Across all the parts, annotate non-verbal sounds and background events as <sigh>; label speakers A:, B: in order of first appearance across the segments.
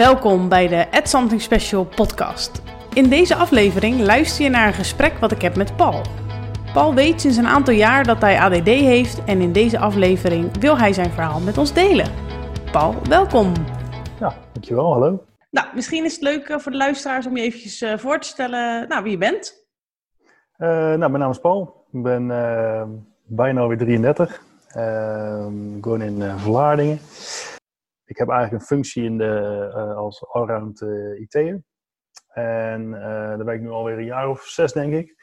A: Welkom bij de Add Something Special podcast. In deze aflevering luister je naar een gesprek wat ik heb met Paul. Paul weet sinds een aantal jaar dat hij ADD heeft en in deze aflevering wil hij zijn verhaal met ons delen. Paul, welkom.
B: Ja, dankjewel. Hallo.
A: Nou, misschien is het leuk eh, voor de luisteraars om je eventjes uh, voor te stellen nou, wie je bent.
B: Uh, nou, mijn naam is Paul. Ik ben uh, bijna alweer 33. Ehm, ik woon in Vlaardingen. Ik heb eigenlijk een functie in de, als allround IT'er. En daar ben ik nu alweer een jaar of zes, denk ik.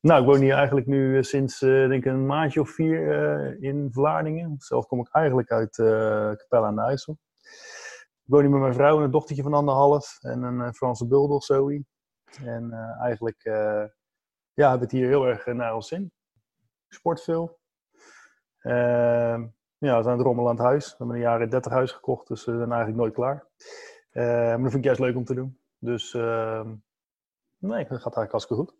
B: Nou, ik woon hier eigenlijk nu sinds denk een maandje of vier in Vlaardingen. Zelf kom ik eigenlijk uit Capelle aan de IJssel. Ik woon hier met mijn vrouw en een dochtertje van anderhalf en een Franse bulldog, Zoe. En eigenlijk ja, hebben het hier heel erg naar ons zin. Sport veel. Uh, ja, we zijn het rommel aan het huis. We hebben een jaren 30 huis gekocht, dus we zijn eigenlijk nooit klaar. Uh, maar dat vind ik juist leuk om te doen. Dus uh, nee, dat gaat eigenlijk hartstikke goed.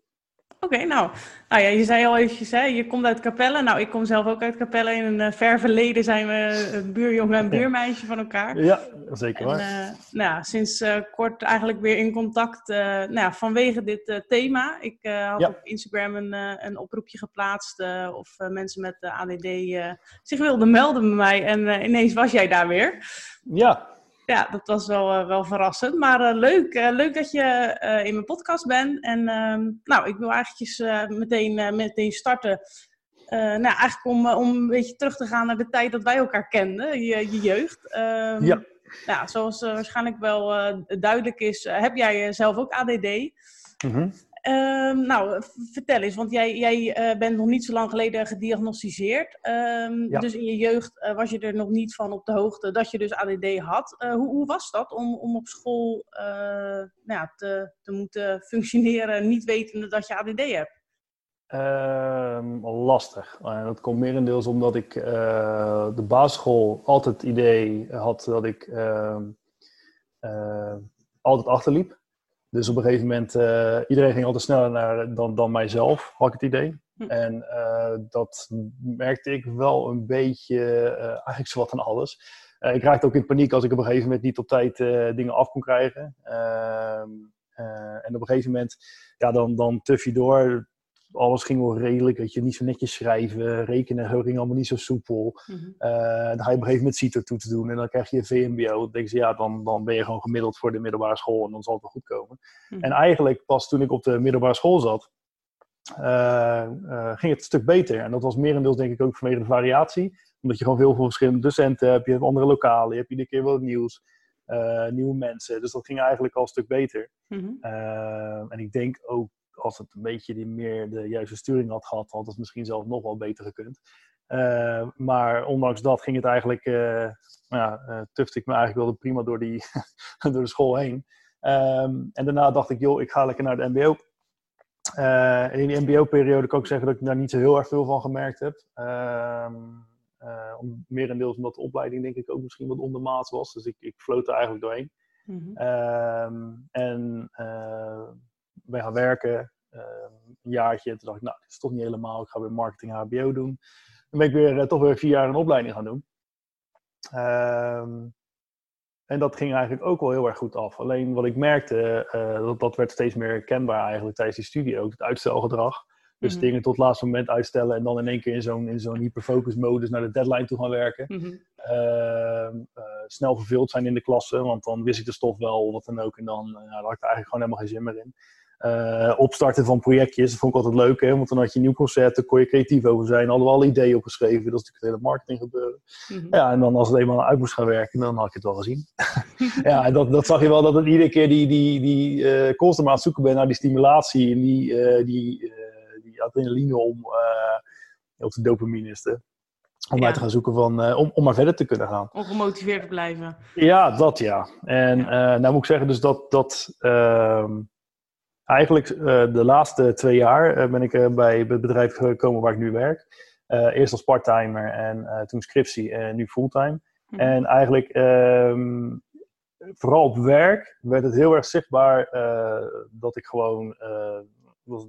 A: Oké, nou, nou ja, je zei al eventjes, hè, je komt uit Capelle. Nou, ik kom zelf ook uit Capelle. In een uh, ver verleden zijn we een buurjongen en buurmeisje van elkaar.
B: Ja, zeker waar.
A: En, uh, nou, sinds uh, kort eigenlijk weer in contact nou ja, vanwege dit thema. Ik had ja. op Instagram een, een oproepje geplaatst of mensen met ADD zich wilden melden bij mij. En ineens was jij daar weer.
B: Ja,
A: ja, dat was wel, uh, wel verrassend. Maar uh, leuk, uh, leuk dat je in mijn podcast bent. En ehm, nou, ik wil eigenlijk meteen, meteen starten. nou, eigenlijk om, om een beetje terug te gaan naar de tijd dat wij elkaar kenden, je, je jeugd.
B: Um, ja.
A: Nou, zoals waarschijnlijk wel duidelijk is, heb jij zelf ook ADD.
B: Mm
A: Um, nou, vertel eens, want jij, jij uh, bent nog niet zo lang geleden gediagnosticeerd. Um, ja. Dus in je jeugd uh, was je er nog niet van op de hoogte dat je dus ADD had. Uh, hoe, hoe, was dat om, om op school nou ja, te, te moeten functioneren, niet wetende dat je ADD hebt?
B: Um, lastig. dat komt merendeels omdat ik de basisschool altijd het idee had dat ik altijd achterliep. Dus op een gegeven moment, uh, iedereen ging altijd sneller naar, dan, dan mijzelf, had ik het idee. Hm. En uh, dat merkte ik wel een beetje, uh, eigenlijk zowat aan alles. ik raakte ook in paniek als ik op een gegeven moment niet op tijd dingen af kon krijgen. Ehm, en op een gegeven moment, ja, dan, dan tuf je door alles ging wel redelijk, weet je, niet zo netjes schrijven, rekenen ging allemaal niet zo soepel. Mm -hmm. uh, dan ga je op een gegeven moment CITO toe te doen en dan krijg je een VMBO. Dan denk je, ja, dan, dan ben je gewoon gemiddeld voor de middelbare school en dan zal het wel goed komen. Mm -hmm. En eigenlijk pas toen ik op de middelbare school zat, uh, uh, ging het een stuk beter. En dat was merendeels denk ik ook vanwege de variatie. Omdat je gewoon veel verschillende docenten hebt, je hebt andere lokalen, je hebt iedere keer wat nieuws. nieuwe mensen. Dus dat ging eigenlijk al een stuk beter.
A: Mm -hmm.
B: en ik denk ook als het een beetje die meer de juiste sturing had gehad, had het misschien zelf nog wel beter gekund. Uh, maar ondanks dat ging het eigenlijk, uh, ja, uh, tufte ik me eigenlijk wel prima door, die, <laughs> door de school heen. Um, en daarna dacht ik, joh, ik ga lekker naar de MBO. en in die MBO-periode kan ik zeggen dat ik daar niet zo heel erg veel van gemerkt heb. Um, om, merendeels omdat de opleiding denk ik ook misschien wat ondermaats was. Dus ik, ik floot er eigenlijk doorheen.
A: Mm -hmm.
B: um, en ben gaan werken, uh, een jaartje. En toen dacht ik, nou, dit is toch niet helemaal. Ik ga weer marketing HBO doen. Dan ben ik weer uh, toch weer vier jaar een opleiding gaan doen. Um, en dat ging eigenlijk ook wel heel erg goed af. Alleen wat ik merkte, uh, dat, dat werd steeds meer kenbaar eigenlijk tijdens die studie ook. Het uitstelgedrag. Dus mm -hmm. dingen tot het laatste moment uitstellen en dan in één keer in zo'n, in zo'n hyperfocus modus naar de deadline toe gaan werken.
A: Mm -hmm.
B: uh, snel verveeld zijn in de klasse, want dan wist ik de stof wel, wat dan ook. En dan uh, had ik er eigenlijk gewoon helemaal geen zin meer in. Uh, opstarten van projectjes, dat vond ik altijd leuk, hè? want dan had je een nieuw concept, daar kon je creatief over zijn, hadden we alle ideeën opgeschreven, dat is natuurlijk het hele marketing gebeuren.
A: Mm -hmm.
B: Ja, en dan als het eenmaal uit moest gaan werken, dan had ik het wel gezien. <laughs> ja, en dat, dat zag je wel, dat het iedere keer die, die, die uh, constant aan het zoeken ben naar die stimulatie en die, uh, die, die adrenaline om, of de dopamine is de, om ja. uit te gaan zoeken van, om, om maar verder te kunnen gaan.
A: Om gemotiveerd te blijven.
B: Ja, dat ja. En ja. nou moet ik zeggen dus dat, dat ehm, Eigenlijk uh, de laatste twee jaar uh, ben ik uh, bij het bedrijf gekomen waar ik nu werk. eerst als parttimer en toen scriptie en nu fulltime.
A: Hm.
B: En eigenlijk um, vooral op werk werd het heel erg zichtbaar dat ik gewoon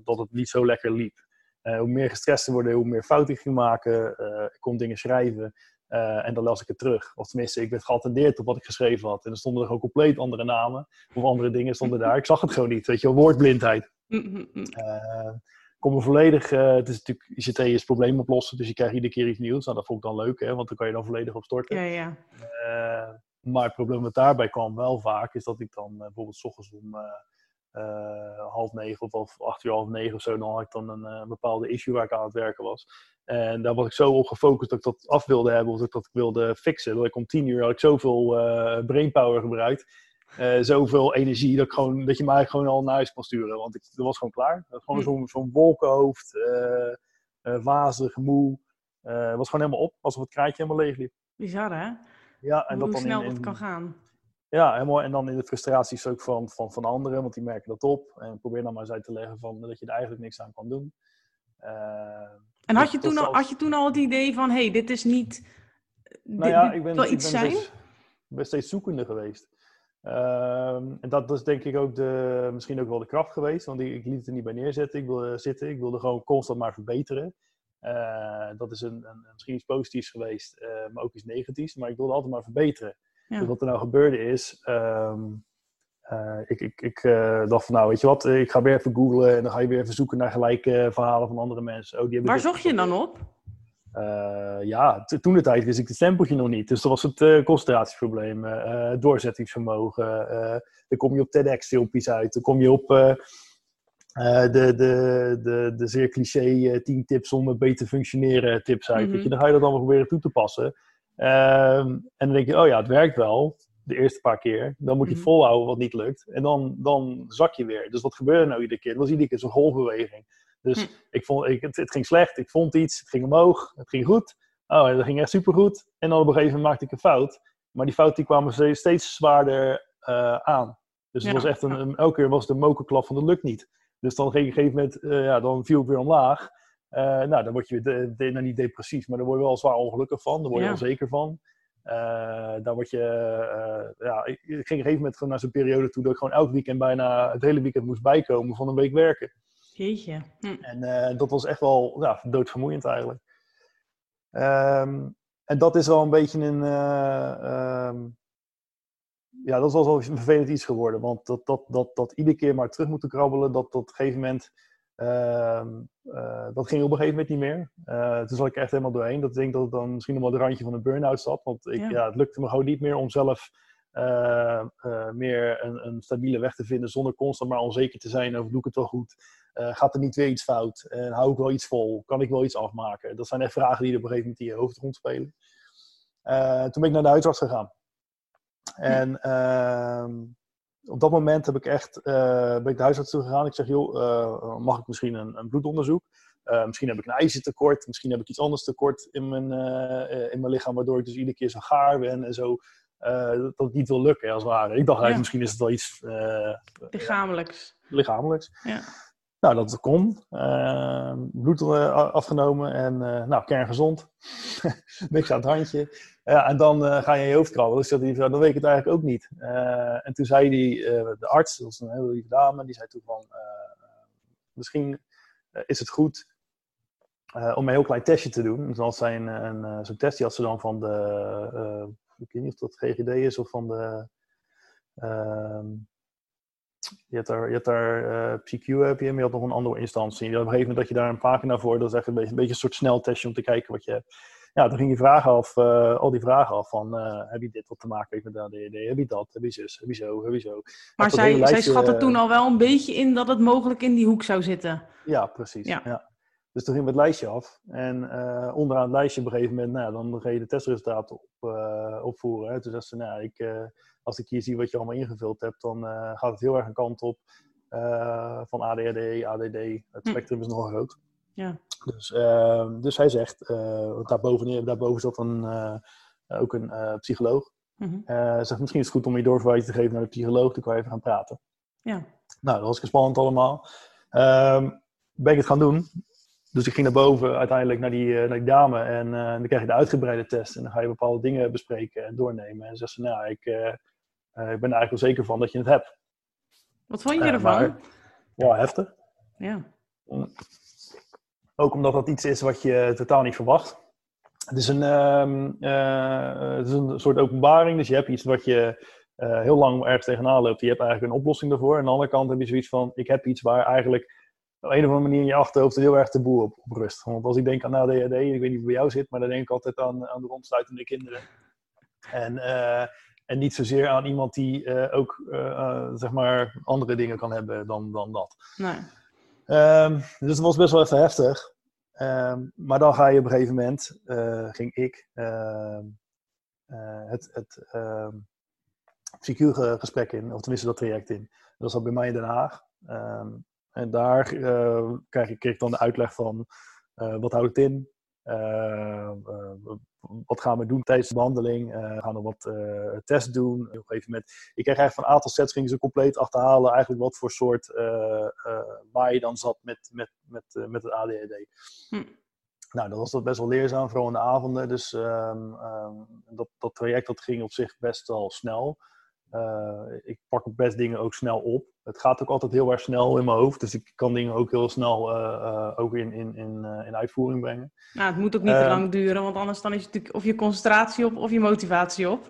B: dat het niet zo lekker liep. hoe meer gestrest te worden, hoe meer fouten ik ging maken. ik kon dingen schrijven en dan las ik het terug. Of tenminste, ik werd geattendeerd op wat ik geschreven had. En er stonden er gewoon compleet andere namen. Of andere dingen stonden daar. Ik zag het gewoon niet. Weet je, woordblindheid. Mm, kom er volledig, het is natuurlijk, ICT is probleem oplossen, dus je krijgt iedere keer iets nieuws. Nou, dat vond ik dan leuk, hè, want dan kan je dan volledig op storten.
A: Ja,
B: ja. maar het probleem wat daarbij kwam wel vaak, is dat ik dan bijvoorbeeld s ochtends om uh, half negen of acht uur, half negen of zo, dan had ik dan een uh, bepaalde issue waar ik aan het werken was. En daar was ik zo op gefocust dat ik dat af wilde hebben of dat ik dat wilde fixen. Dat ik om tien uur had ik zoveel uh, brainpower gebruikt, zoveel energie, dat, ik gewoon, dat je eigenlijk gewoon al naar huis kon sturen. Want ik, dat was gewoon klaar. Dat was gewoon hm. zo'n zo'n wolkenhoofd, wazig, moe. Het was gewoon helemaal op, alsof het kraantje helemaal leeg liep.
A: Bizar hè?
B: Ja, en
A: Hoe
B: dat
A: snel
B: in,
A: dat kan gaan.
B: Ja, helemaal. En dan in de frustraties ook van, van, van anderen, want die merken dat op. En probeer dan maar eens uit te leggen van, dat je er eigenlijk niks aan kan doen.
A: Uh, en had je, toen al, had je toen al het idee van, hé, hey, dit is niet...
B: Nou ja, ik ben, iets ik ben, Steeds, ben steeds zoekende geweest. Uh, en dat is denk ik ook de, misschien ook wel de kracht geweest, want ik, ik liet het er niet bij neerzetten. Ik wilde zitten, ik wilde gewoon constant maar verbeteren. Uh, dat is een, een, misschien iets positiefs geweest, uh, maar ook iets negatiefs. Maar ik wilde altijd maar verbeteren. Ja. Dus wat er nou gebeurde is, uh, uh, ik, ik, ik uh, dacht van nou weet je wat, ik ga weer even googlen en dan ga je weer even zoeken naar gelijke verhalen van andere mensen. Oh, die
A: Waar zocht je dan op?
B: Uh, ja, toen de tijd wist ik het stempeltje nog niet. Dus dat was het concentratieprobleem, doorzettingsvermogen. dan kom je op TEDx-filmpjes uit. Dan kom je op de, de, de, de zeer cliché 10 tips om beter te functioneren tips uit. Mm -hmm. je, dan ga je dat allemaal proberen toe te passen. Um, en dan denk je, oh ja, het werkt wel, de eerste paar keer. Dan moet je mhm. volhouden wat niet lukt. En dan, dan zak je weer. Dus wat gebeurde nou iedere keer? Het was iedere keer zo'n golfbeweging. Dus hm. ik vond, ik, het, het, ging slecht, ik vond iets, het ging omhoog, het ging goed. Oh, dat ging echt supergoed. En dan op een gegeven moment maakte ik een fout. Maar die fout die kwamen steeds, steeds zwaarder uh, aan. Dus het was echt een, een, elke keer was het een mokerklap van dat lukt niet. Dus dan ging ik op een gegeven moment, uh, ja, dan viel ik weer omlaag. Uh, nou, dan word je de, de, nou, niet depressief, maar dan word je wel zwaar ongelukkig van. Daar word je ja. onzeker van. Uh, daar word je, uh, ja, ik, ik, ging op een gegeven moment naar zo'n periode toe dat ik gewoon elk weekend bijna het hele weekend moest bijkomen van een week werken.
A: Jeetje. Hm.
B: En dat was echt wel ja, doodvermoeiend eigenlijk. Um, en dat is wel een beetje een, um, ja, dat is wel een vervelend iets geworden. Want dat, dat, dat, dat iedere keer maar terug moeten krabbelen, dat op een gegeven moment dat ging op een gegeven moment niet meer. Uh, toen zat ik echt helemaal doorheen. Dat ik denk dat het dan misschien nog wel de randje van een burn-out zat. Want ik, ja. ja. het lukte me gewoon niet meer om zelf eh, meer een, een, stabiele weg te vinden. Zonder constant maar onzeker te zijn over doe ik het wel goed. gaat er niet weer iets fout? En hou ik wel iets vol? Kan ik wel iets afmaken? Dat zijn echt vragen die er op een gegeven moment in je hoofd rondspelen. toen ben ik naar de huisarts gegaan. En ehm, op dat moment heb ik echt, uh, ben ik de huisarts toe gegaan. Ik zeg, joh, uh, mag ik misschien een, een bloedonderzoek? Uh, misschien heb ik een ijzertekort. Misschien heb ik iets anders tekort in mijn, in mijn lichaam. Waardoor ik dus iedere keer zo gaar ben en zo. dat het niet wil lukken, als het ware. Ik dacht eigenlijk, misschien is het wel iets...
A: lichamelijks.
B: Lichamelijks. Ja. Nou, dat kon. bloed afgenomen en nou, kerngezond. <laughs> Niks aan het handje. Ja, en dan uh, ga je in je hoofd krabben. Dus hij, dan weet ik het eigenlijk ook niet. Uh, en toen zei die, uh, de arts, dat was een hele lieve dame, die zei toen van, misschien is het goed om een heel klein testje te doen. Dus als zij een, een, zo'n test, die had ze dan van de, ik weet niet of dat GGD is of van de, ehm, je hebt daar, je hebt daar PQ heb je, maar je had nog een andere instantie. Op een gegeven moment dat je daar een pagina voor, dat is echt een beetje een, beetje een soort sneltestje om te kijken wat je hebt ja, dan ging je vragen af, uh, al die vragen af van, uh, heb je dit wat te maken met ADHD? Heb je dat? Heb je zus? Heb je zo? Heb je zo?
A: Maar zij, lijstje, zij schatte toen al wel een beetje in dat het mogelijk in die hoek zou zitten.
B: Ja, precies. Ja. ja. Dus toen ging we het lijstje af. En uh, onderaan het lijstje op een gegeven moment, nou, dan ga je de testresultaten op, opvoeren. Hè. Toen zei ze, nou, ik, als ik hier zie wat je allemaal ingevuld hebt, dan gaat het heel erg een kant op van ADHD, ADD. Het hm. spectrum is nogal groot.
A: Ja.
B: Dus, uh, dus hij zegt, uh, daarboven, daarboven zat een, ook een psycholoog. Mm -hmm. zegt, misschien is het goed om je doorverwijzing te geven naar de psycholoog, dan kan je even gaan praten.
A: Ja.
B: Nou, dat was spannend allemaal. Ehm, ben ik het gaan doen. Dus ik ging naar boven uiteindelijk naar die, naar die dame en dan krijg je de uitgebreide test en dan ga je bepaalde dingen bespreken en doornemen. En zegt ze, nou, ik, ik ben er eigenlijk wel zeker van dat je het hebt.
A: Wat vond je ervan? Maar,
B: ja, heftig.
A: Ja.
B: Ook omdat dat iets is wat je totaal niet verwacht. het, is een, ehm, eh, het is een soort openbaring. Dus je hebt iets wat je uh, heel lang ergens tegenaan loopt. Je hebt eigenlijk een oplossing daarvoor. En aan de andere kant heb je zoiets van: ik heb iets waar eigenlijk op een of andere manier in je achterhoofd heel erg taboe op, op rust. Want als ik denk aan ADHD, ik weet niet hoe bij jou zit, maar dan denk ik altijd aan, aan de rondsluitende kinderen. En, uh, en niet zozeer aan iemand die uh, ook uh, zeg maar andere dingen kan hebben dan, dan dat. Nee. Um, dus het was best wel even heftig. Um, maar dan ga je op een gegeven moment, ging ik, ehm, het, het CQ-gesprek in, of tenminste dat traject in. Dat was bij mij in Den Haag. En daar krijg ik, kreeg ik dan de uitleg van wat houdt het in? Uh, wat gaan we doen tijdens de behandeling? we gaan nog wat tests doen. Op een gegeven moment, ik kreeg eigenlijk van A tot Z gingen ze compleet achterhalen eigenlijk wat voor soort waar je dan zat met, met, met, met het ADHD. Hm. Nou, dat was dat best wel leerzaam, vooral in de avonden. Dus um, um, dat, dat traject dat ging op zich best wel snel. Uh, ik pak best dingen ook snel op. Het gaat ook altijd heel erg snel in mijn hoofd. Dus ik kan dingen ook heel snel uh, uh, ook in, in, in, in uitvoering brengen.
A: Nou, het moet ook niet te lang duren, want anders dan is het natuurlijk of je concentratie op of je motivatie op.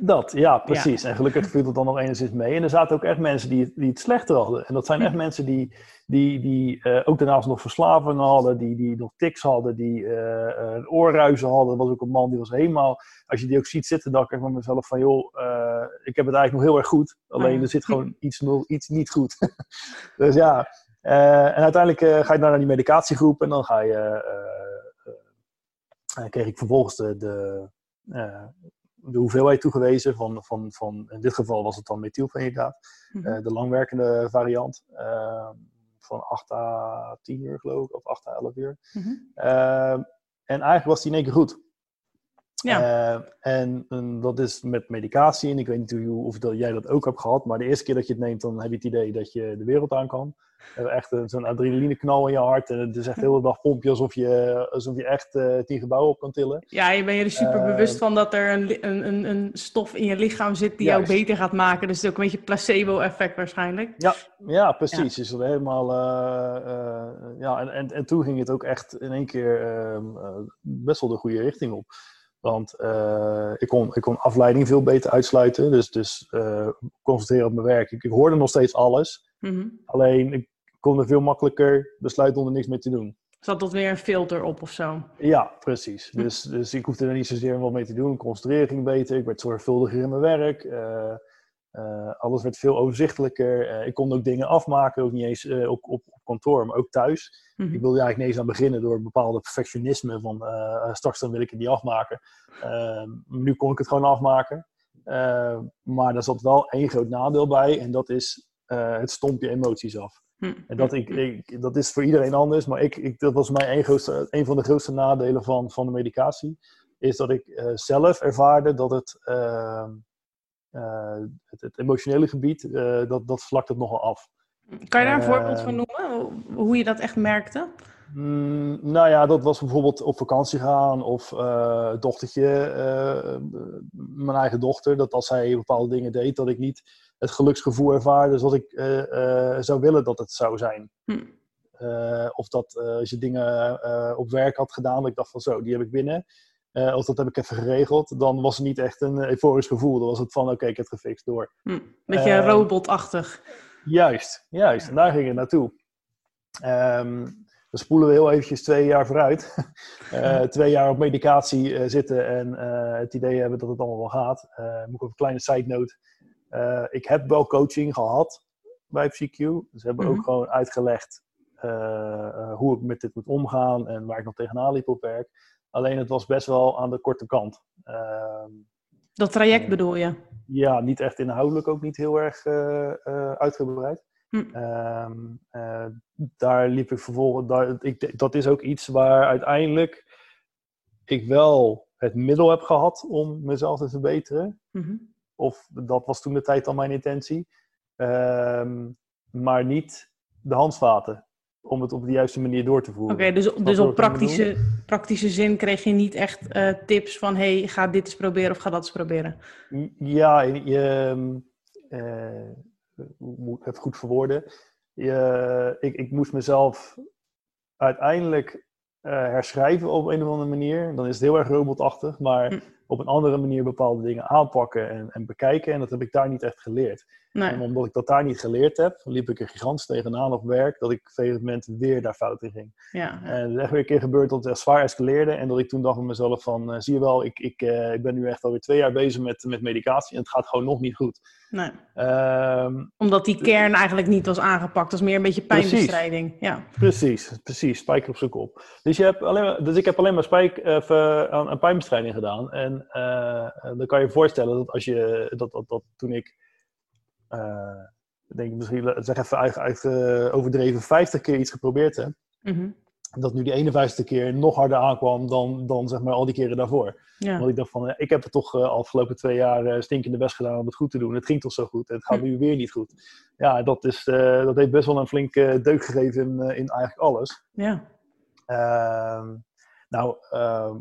B: Dat, ja, precies. En gelukkig viel het dan nog enigszins mee. En er zaten ook echt mensen die, die het slechter hadden. En dat zijn echt mensen die, die, die ook daarnaast nog verslavingen hadden, die, die nog tics hadden, die oorruizen hadden. Er was ook een man die was helemaal, als je die ook ziet zitten, dan denk ik van mezelf van joh, ik heb het eigenlijk nog heel erg goed. Alleen er zit gewoon <laughs> iets, iets niet goed. <laughs> dus ja, en uiteindelijk ga je naar die medicatiegroep en dan ga je, kreeg ik vervolgens de, de, de hoeveelheid toegewezen van, van, van, in dit geval was het dan methylfenidaat, mm -hmm. de langwerkende variant van 8 à 10 uur, geloof ik, of 8 à 11 uur. Mm -hmm. uh, en eigenlijk was die in één keer goed. Ja. Uh, en, en, dat is met medicatie. En ik weet niet hoe, of dat, jij dat ook hebt gehad. Maar de eerste keer dat je het neemt, dan heb je het idee dat je de wereld aan kan. Uh, echt zo'n adrenalineknal in je hart. En het is echt de hele dag pompje alsof je, alsof je echt uh, tien gebouwen op kan tillen.
A: Ja, je bent je er super bewust van dat er een, een, een, stof in je lichaam zit die juist. jou beter gaat maken. Dus het is ook een beetje placebo-effect waarschijnlijk.
B: Ja, ja precies. Ja. Is dat helemaal, ja, en, en, en toen ging het ook echt in één keer ehm, best wel de goede richting op. Want uh, ik, kon, ik kon afleiding veel beter uitsluiten. Dus, dus uh, concentreren op mijn werk. Ik, ik hoorde nog steeds alles. Mm -hmm. Alleen ik kon er veel makkelijker besluiten om er niks mee te doen.
A: Zat dat weer een filter op of zo?
B: Ja, precies. Dus, dus ik hoefde er niet zozeer wat mee te doen. Concentreren ging beter. Ik werd zorgvuldiger in mijn werk. Uh, alles werd veel overzichtelijker. Uh, ik kon ook dingen afmaken, ook niet eens uh, op, op, op, kantoor, maar ook thuis. Mm -hmm. Ik wilde eigenlijk niet eens aan beginnen door bepaalde perfectionisme van straks dan wil ik het niet afmaken. Ehm, nu kon ik het gewoon afmaken. Ehm, maar daar zat wel één groot nadeel bij en dat is het stomp je emoties af. -hmm. En dat, ik, ik, dat is voor iedereen anders, maar ik, ik, dat was mijn een, grootste, een van de grootste nadelen van, van de medicatie. Is dat ik zelf ervaarde dat het ehm, uh, het, het, emotionele gebied, uh, dat, dat vlakt het nogal af.
A: Kan je daar een voorbeeld van noemen? Hoe je dat echt merkte?
B: Mm, nou ja, dat was bijvoorbeeld op vakantie gaan of uh, dochtertje, mijn eigen dochter, dat als zij bepaalde dingen deed, dat ik niet het geluksgevoel ervaarde zoals ik zou willen dat het zou zijn. Hm. of dat als je dingen op werk had gedaan, dat ik dacht van zo, die heb ik binnen. Uh, of dat heb ik even geregeld, dan was het niet echt een euforisch gevoel. Dan was het van, oké, okay, ik heb het gefixt, door.
A: Hm, beetje uh, robotachtig.
B: Juist, juist. En daar ging het naartoe. Um, dan spoelen we heel eventjes twee jaar vooruit. <laughs> uh, twee jaar op medicatie zitten en het idee hebben dat het allemaal wel gaat. moet ik op een kleine side note. ik heb wel coaching gehad bij PsyQ. Ze hebben mm -hmm. ook gewoon uitgelegd hoe ik met dit moet omgaan en waar ik nog tegenaan liep op werk. Alleen het was best wel aan de korte kant. Uh,
A: dat traject bedoel je?
B: Ja, niet echt inhoudelijk ook niet heel erg uh, uitgebreid. Hm. Ehm, daar liep ik vervolgens. Daar, ik, dat is ook iets waar uiteindelijk ik wel het middel heb gehad om mezelf te verbeteren. -hmm. Of dat was toen de tijd al mijn intentie. Ehm, maar niet de handvaten om het op de juiste manier door te voeren.
A: Oké, dus, dus op praktische, praktische zin kreeg je niet echt uh, tips van... hey, ga dit eens proberen of ga dat eens proberen?
B: Ja, je uh, moet het goed verwoorden. Je, ik, ik moest mezelf uiteindelijk herschrijven op een of andere manier. Dan is het heel erg robotachtig. Maar hm. op een andere manier bepaalde dingen aanpakken en, en bekijken. En dat heb ik daar niet echt geleerd. Nee. En omdat ik dat daar niet geleerd heb, liep ik er gigantisch tegenaan op werk, dat ik op een gegeven moment weer daar fout in ging. Ja, En het is echt weer een keer gebeurd dat het echt zwaar escaleerde en dat ik toen dacht van mezelf van, uh, zie je wel, ik, ik, uh, ik ben nu echt alweer twee jaar bezig met, met medicatie en het gaat gewoon nog niet goed.
A: Nee. Um, Omdat die kern eigenlijk niet was aangepakt, dat was meer een beetje pijnbestrijding. Precies, ja.
B: precies, precies, spijker op zijn kop. Dus, je hebt alleen dus ik heb alleen maar spijk, aan, aan pijnbestrijding gedaan en dan kan je je voorstellen dat als je, dat, dat, dat toen ik denk ik misschien, zeg even uit, uh, overdreven, 50 keer iets geprobeerd heb. Mm Dat nu die 51ste keer nog harder aankwam dan, dan zeg maar al die keren daarvoor. Ja. Want ik dacht van, ik heb het toch afgelopen twee jaar stinkende best gedaan om het goed te doen. Het ging toch zo goed. Het gaat nu weer niet goed. Ja, dat, is, dat heeft best wel een flinke deuk gegeven in, in eigenlijk alles. Ja. Ehm, nou, ehm,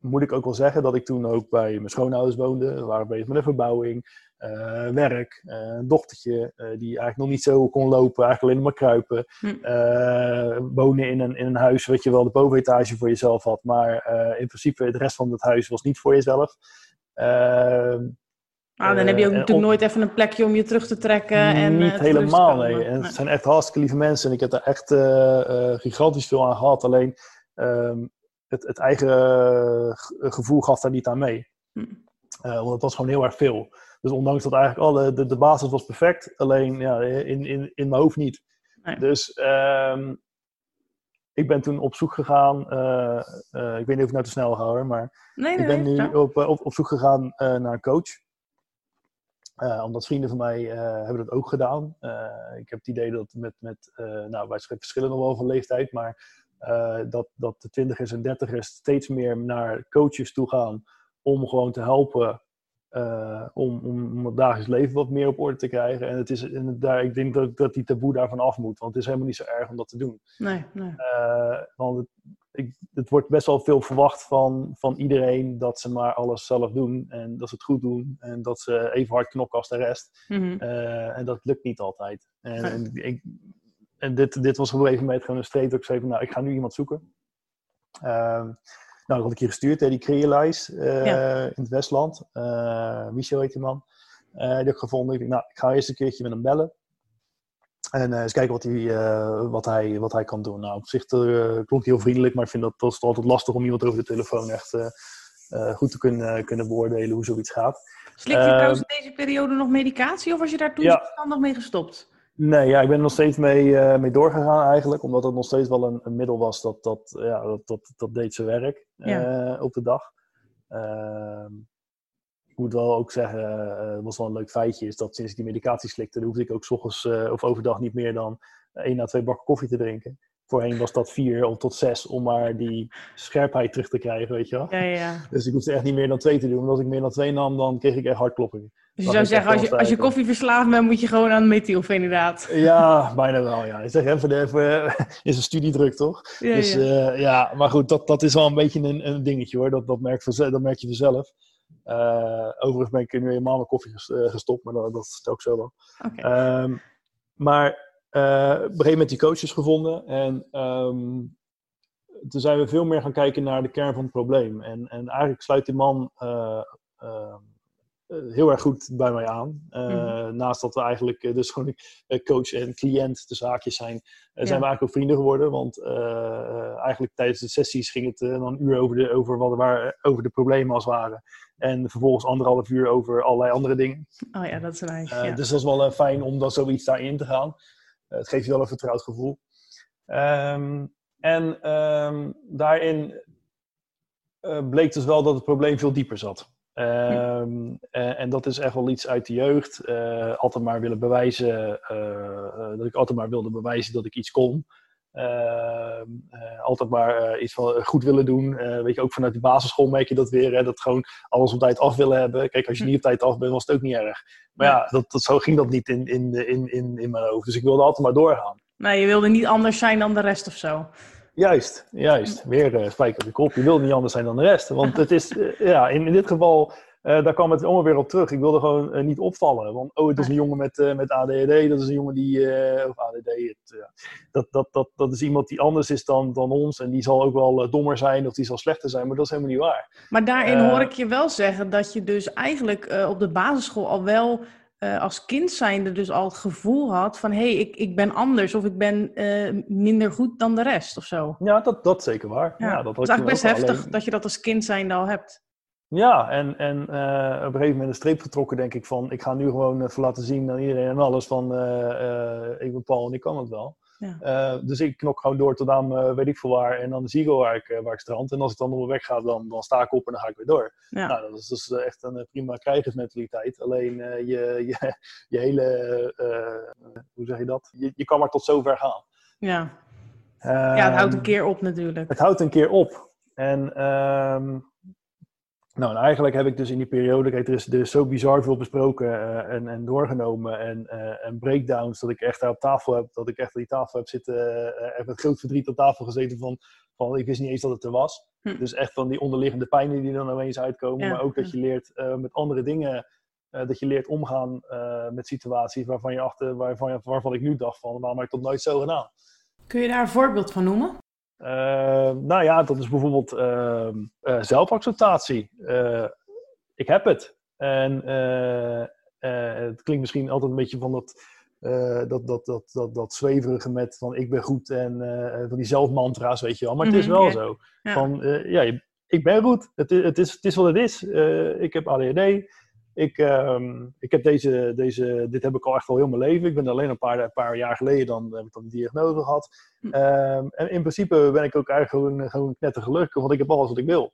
B: moet ik ook wel zeggen dat ik toen ook bij mijn schoonouders woonde. We waren bezig met een verbouwing. Uh, werk, uh, een dochtertje uh, die eigenlijk nog niet zo kon lopen, eigenlijk alleen maar kruipen. Hm. wonen in een, in een huis wat je wel de bovenetage voor jezelf had, maar in principe de rest van het huis was niet voor jezelf.
A: Ehm, ah, dan heb je ook natuurlijk nooit even een plekje om je terug te trekken. En,
B: niet helemaal, nee. En het zijn echt hartstikke lieve mensen en ik heb daar echt gigantisch veel aan gehad. Alleen ehm, het, het, eigen gevoel gaf daar niet aan mee. Hm. want het was gewoon heel erg veel. Dus ondanks dat eigenlijk alle, de, de basis was perfect, alleen ja, in, in, in mijn hoofd niet. Dus um, ik ben toen op zoek gegaan, uh, uh, ik weet niet of ik nou te snel ga hoor, maar nee, nee, ik ben nu op, op, op zoek gegaan naar een coach. omdat vrienden van mij hebben dat ook gedaan. ik heb het idee dat met, met nou wij verschillen nog wel van leeftijd, maar dat, dat de twintigers en dertigers steeds meer naar coaches toe gaan om gewoon te helpen uh, om, om, het dagelijks leven wat meer op orde te krijgen. En, het is, en daar, ik denk dat, dat die taboe daarvan af moet, want het is helemaal niet zo erg om dat te doen. Nee, nee. Uh, want het, ik, het, wordt best wel veel verwacht van, van iedereen dat ze maar alles zelf doen en dat ze het goed doen en dat ze even hard knokken als de rest. Mm -hmm. uh, en dat lukt niet altijd. En, ik, en dit, dit was op een gegeven moment gewoon een streep dat ik zei van, nou, ik ga nu iemand zoeken. Ehm, nou, dat had ik je gestuurd, hè, die Crealize uh, in het Westland. Uh, Michel heet die man. Uh, die heb ik gevonden. Ik dacht, nou, ik ga eerst een keertje met hem bellen. En eens kijken wat hij, wat, hij, wat hij kan doen. Nou, op zich klonk heel vriendelijk, maar ik vind dat, dat is altijd lastig om iemand over de telefoon echt goed te kunnen, kunnen beoordelen hoe zoiets gaat.
A: Slik je trouwens in deze periode nog medicatie of was je daar toen ja. nog mee gestopt?
B: Nee, ja, ik ben er nog steeds mee, uh, mee doorgegaan eigenlijk. Omdat het nog steeds wel een, een middel was dat, dat, ja, dat, dat, dat deed zijn werk uh, op de dag. Uh, ik moet wel ook zeggen, het was wel een leuk feitje, is dat sinds ik die medicatie slikte, hoefde ik ook s ochtends of overdag niet meer dan één à twee bakken koffie te drinken. Voorheen was dat vier of tot zes om maar die scherpheid terug te krijgen, weet je wel. Ja, ja. Dus ik hoefde echt niet meer dan twee te doen. Want als ik meer dan twee nam, dan kreeg ik echt hartkloppingen.
A: Dus je zou zeggen, als je, als je koffie verslaafd bent, moet je gewoon aan inderdaad.
B: Ja, bijna wel, ja. Ik zeg even, even <laughs> is een studiedruk, toch? Ja, dus ja. Uh, ja, maar goed, dat, dat is wel een beetje een, een dingetje hoor. Dat, dat, merk, dat merk je vanzelf. Uh, overigens ben ik nu helemaal mijn koffie eh, gestopt, maar dat, dat is ook zo wel. Okay. Um, maar uh, op een gegeven moment die coaches gevonden. En um, toen zijn we veel meer gaan kijken naar de kern van het probleem. En, en eigenlijk sluit die man uh, uh, heel erg goed bij mij aan. Mm. Naast dat we eigenlijk dus gewoon coach en cliënt de zaakjes zijn, ja. zijn we eigenlijk ook vrienden geworden. Want eigenlijk tijdens de sessies ging het dan een uur over de, over, wat, waar, over de problemen als waren. En vervolgens anderhalf uur over allerlei andere dingen.
A: Oh ja, dat is nice. Ja.
B: Dus dat is wel fijn om dan zoiets daarin te gaan. Eh, het geeft je wel een vertrouwd gevoel. Ehm, en ehm, daarin uh, bleek dus wel dat het probleem veel dieper zat. Um, en, en, dat is echt wel iets uit de jeugd. Altijd maar willen bewijzen, dat ik altijd maar wilde bewijzen dat ik iets kon. Uh, altijd maar iets van goed willen doen. weet je, ook vanuit de basisschool merk je dat weer. Hè, dat gewoon alles op tijd af willen hebben. Kijk, als je niet op tijd af bent, was het ook niet erg. Maar ja, dat, dat, zo ging dat niet in, in, in, in, in mijn hoofd. Dus ik wilde altijd maar doorgaan.
A: Nee, je wilde niet anders zijn dan de rest of zo.
B: Juist, juist. Weer uh, spijker op de kop. Je wil niet anders zijn dan de rest. Want het is, ja, in, in dit geval uh, daar kwam het allemaal weer op terug. Ik wilde gewoon uh, niet opvallen. Want, oh, het is een jongen met, uh, met ADHD. Dat is een jongen die, of ADD, het, dat, dat, dat, dat is iemand die anders is dan, dan ons. En die zal ook wel dommer zijn of die zal slechter zijn. Maar dat is helemaal niet waar.
A: Maar daarin hoor ik je wel zeggen dat je dus eigenlijk op de basisschool al wel als kind zijnde dus al het gevoel had van... hé, hey, ik, ik ben anders of ik ben minder goed dan de rest of zo.
B: Ja, dat, dat zeker waar. Ja.
A: ja dat is eigenlijk best heftig dat je dat als kind zijnde al hebt.
B: Ja, en, en uh, op een gegeven moment een streep getrokken, denk ik, van ik ga nu gewoon even laten zien aan iedereen en alles van uh, ik ben Paul en ik kan het wel. Ja. dus ik knok gewoon door tot aan weet ik veel waar en dan zie ik waar ik, waar ik strand. En als ik dan op mijn weg ga, dan, dan sta ik op en dan ga ik weer door. Ja. Nou, dat is dus echt een prima krijgersmentaliteit. Alleen je, je, je hele, hoe zeg je dat? Je, je kan maar tot zover gaan.
A: Ja. ja, het houdt een keer op natuurlijk.
B: Het houdt een keer op. En... Ehm, nou, en eigenlijk heb ik dus in die periode, kijk, er is, er is zo bizar veel besproken uh, en, en doorgenomen en, uh, en breakdowns, dat ik echt daar op tafel heb, dat ik echt die tafel heb zitten, uh, heb met groot verdriet op tafel gezeten van, van, ik wist niet eens dat het er was. Hm. Dus echt van die onderliggende pijnen die dan ineens uitkomen, maar ook dat je leert met andere dingen, dat je leert omgaan met situaties waarvan je achter, waarvan, waarvan ik nu dacht van, waarom heb ik dat nooit zo gedaan?
A: Kun je daar een voorbeeld van noemen?
B: Uh, nou ja, dat is bijvoorbeeld uh, uh, zelfacceptatie. Eh, ik heb het. En het klinkt misschien altijd een beetje van dat, dat, dat, dat, dat, dat zweverige met van ik ben goed en van die zelfmantra's, weet je wel. Maar het is mhm, wel zo. Van ja, ik ben goed. Het, het, is, het is wat het is. ik heb ADHD. Ik, uh, ik heb deze, deze, dit heb ik al echt al heel mijn leven. Ik ben alleen een paar, een paar jaar geleden dan heb ik dan die diagnose gehad. Uh, en in principe ben ik ook eigenlijk gewoon, gewoon gelukkig, want ik heb alles wat ik wil.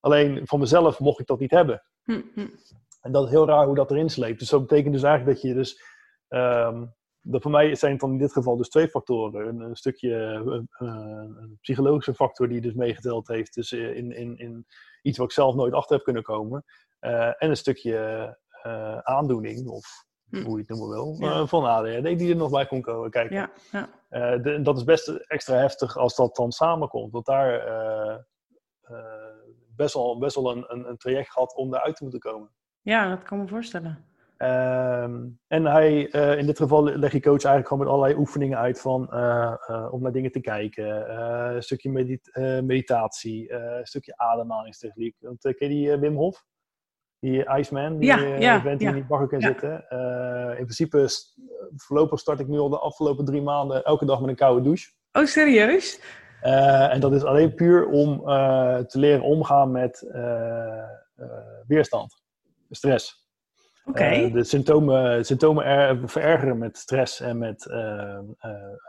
B: Alleen van mezelf mocht ik dat niet hebben. Hm, hm. En dat is heel raar hoe dat erin sleept. Dus dat betekent dus eigenlijk dat je dus... Um, dat voor mij zijn het dan in dit geval dus twee factoren. Een, een stukje uh, een psychologische factor die dus meegeteld heeft. Dus in, in, in iets wat ik zelf nooit achter heb kunnen komen. Uh, en een stukje uh, aandoening, of hm. hoe je het noemen wil, ja. uh, van ADHD die er nog bij kon komen kijken. Ja, ja. De, dat is best extra heftig als dat dan samenkomt. Want daar best wel, best wel een, een, een, traject gehad om eruit te moeten komen.
A: Ja, dat kan me voorstellen.
B: Ehm, en hij, in dit geval leg je coach eigenlijk gewoon met allerlei oefeningen uit van, om naar dingen te kijken. een stukje medit meditatie, een stukje ademhalingstechniek. Want, ken je die Wim Hof? Die Iceman, die ja, uh, ja, die in die bagger kan zitten. Uh, in principe, voorlopig start ik nu al de afgelopen drie maanden elke dag met een koude douche.
A: Oh, serieus?
B: Uh, en dat is alleen puur om te leren omgaan met weerstand, stress.
A: Okay.
B: de symptomen, symptomen er, verergeren met stress en met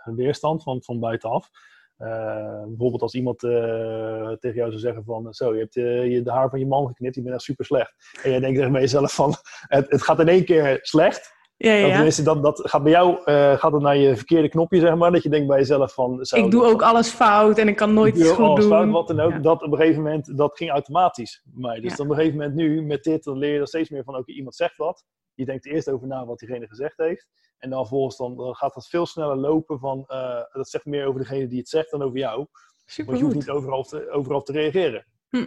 B: weerstand van, van buitenaf. Uh, bijvoorbeeld als iemand uh, tegen jou zou zeggen van zo, je hebt uh, je, de haar van je man geknipt, je bent echt super slecht. En jij denkt tegen jezelf van het, het gaat in één keer slecht. Ja, ja. Tenminste, dat, dat gaat bij jou gaat het naar je verkeerde knopje, zeg maar. Dat je denkt bij jezelf van...
A: Ik doe ook alles fout en ik kan nooit iets goed doen. Fout,
B: wat dan ook. Dat op een gegeven moment, dat ging automatisch bij mij. Dus dan op een gegeven moment nu, met dit, dan leer je er steeds meer van... Oké, iemand zegt wat. Je denkt eerst over na wat diegene gezegd heeft. En dan volgens dan, gaat dat veel sneller lopen van, uh, dat zegt meer over degene die het zegt dan over jou. Super want je hoeft niet overal te, overal te reageren. Hm.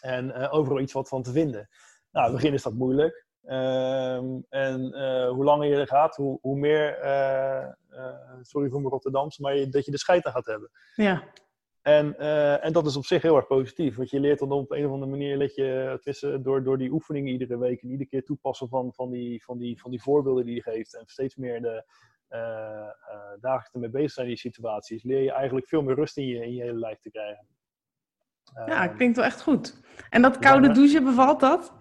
B: En uh, overal iets wat van te vinden. Nou, in het begin is dat moeilijk. Uh, en uh, hoe langer je er gaat, hoe, hoe meer, sorry voor mijn Rotterdams, maar je, dat je de scheid aan gaat hebben.
A: Ja.
B: En, en dat is op zich heel erg positief. Want je leert dan op een of andere manier, let je tussen, door, door die oefeningen iedere week en iedere keer toepassen van, van, die, van, die, van die voorbeelden die je geeft. En steeds meer de dagelijks ermee bezig zijn in die situaties. Leer je eigenlijk veel meer rust in je, in je hele lijf te krijgen.
A: Ja, klinkt wel echt goed. En dat koude douchen, bevalt dat?